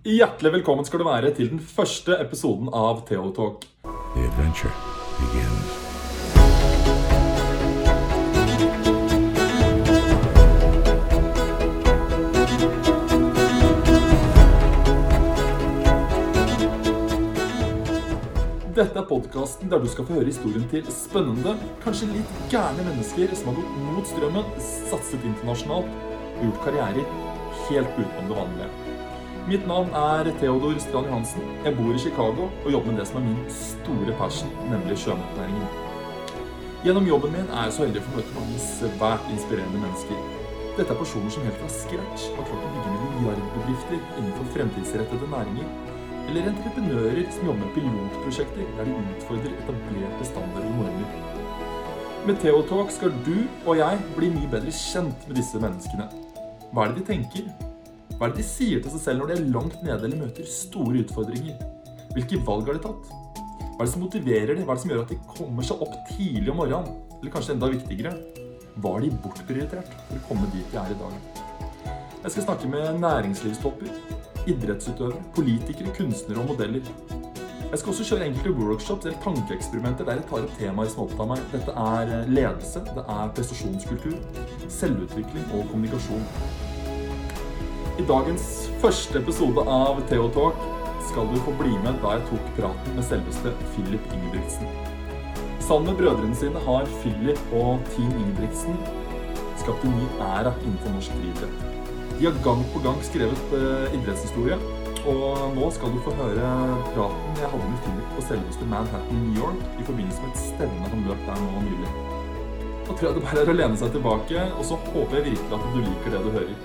Hjertelig velkommen skal du være til den første episoden av Theotalk. The adventure begins. Dette er podkasten der du skal få høre historien til spennende, kanskje litt gærne mennesker som har gått mot strømmen, satset internasjonalt og gjort karriere helt utenom det vanlige. Mitt navn er Theodor Strand Johansen. Jeg bor i Chicago og jobber med det som er min store passion, nemlig sjømatnæringen. Gjennom jobben min er jeg så heldig å få møte mange svært inspirerende mennesker. Dette er personer som helt fra scratch har klart å bygge milliardbedrifter innenfor fremtidsrettede næringer, eller entreprenører som jobber med pilotprosjekter der de utfordrer etablerte standarder og normer. Med Theotalk skal du og jeg bli mye bedre kjent med disse menneskene. Hva er det de tenker? Hva er det de sier til seg selv når de er langt nede eller møter store utfordringer? Hvilke valg har de tatt? Hva er det som motiverer dem? Hva er det som gjør at de kommer seg opp tidlig om morgenen? Eller kanskje enda viktigere, hva har de bortprioritert for å komme dit de er i dag? Jeg skal snakke med næringslivstopper, idrettsutøvere, politikere, kunstnere og modeller. Jeg skal også kjøre enkelte workshops eller tankeeksperimenter der jeg tar opp temaer som opptar meg. Dette er ledelse, det er prestasjonskultur, selvutvikling og kommunikasjon. I dagens første episode av Theotalk skal du få bli med da jeg tok praten med selveste Philip Ingebrigtsen. Sammen med brødrene sine har Philip og Team Ingebrigtsen skapt en ny æra innenfor norsk friidrett. De har gang på gang skrevet uh, idrettshistorie, og nå skal du få høre praten jeg hadde med Philip på selveste Manhattan i New York i forbindelse med et stevne han løp der nå nylig. Da tror jeg det bare er å lene seg tilbake, og så håper jeg virkelig at du liker det du hører.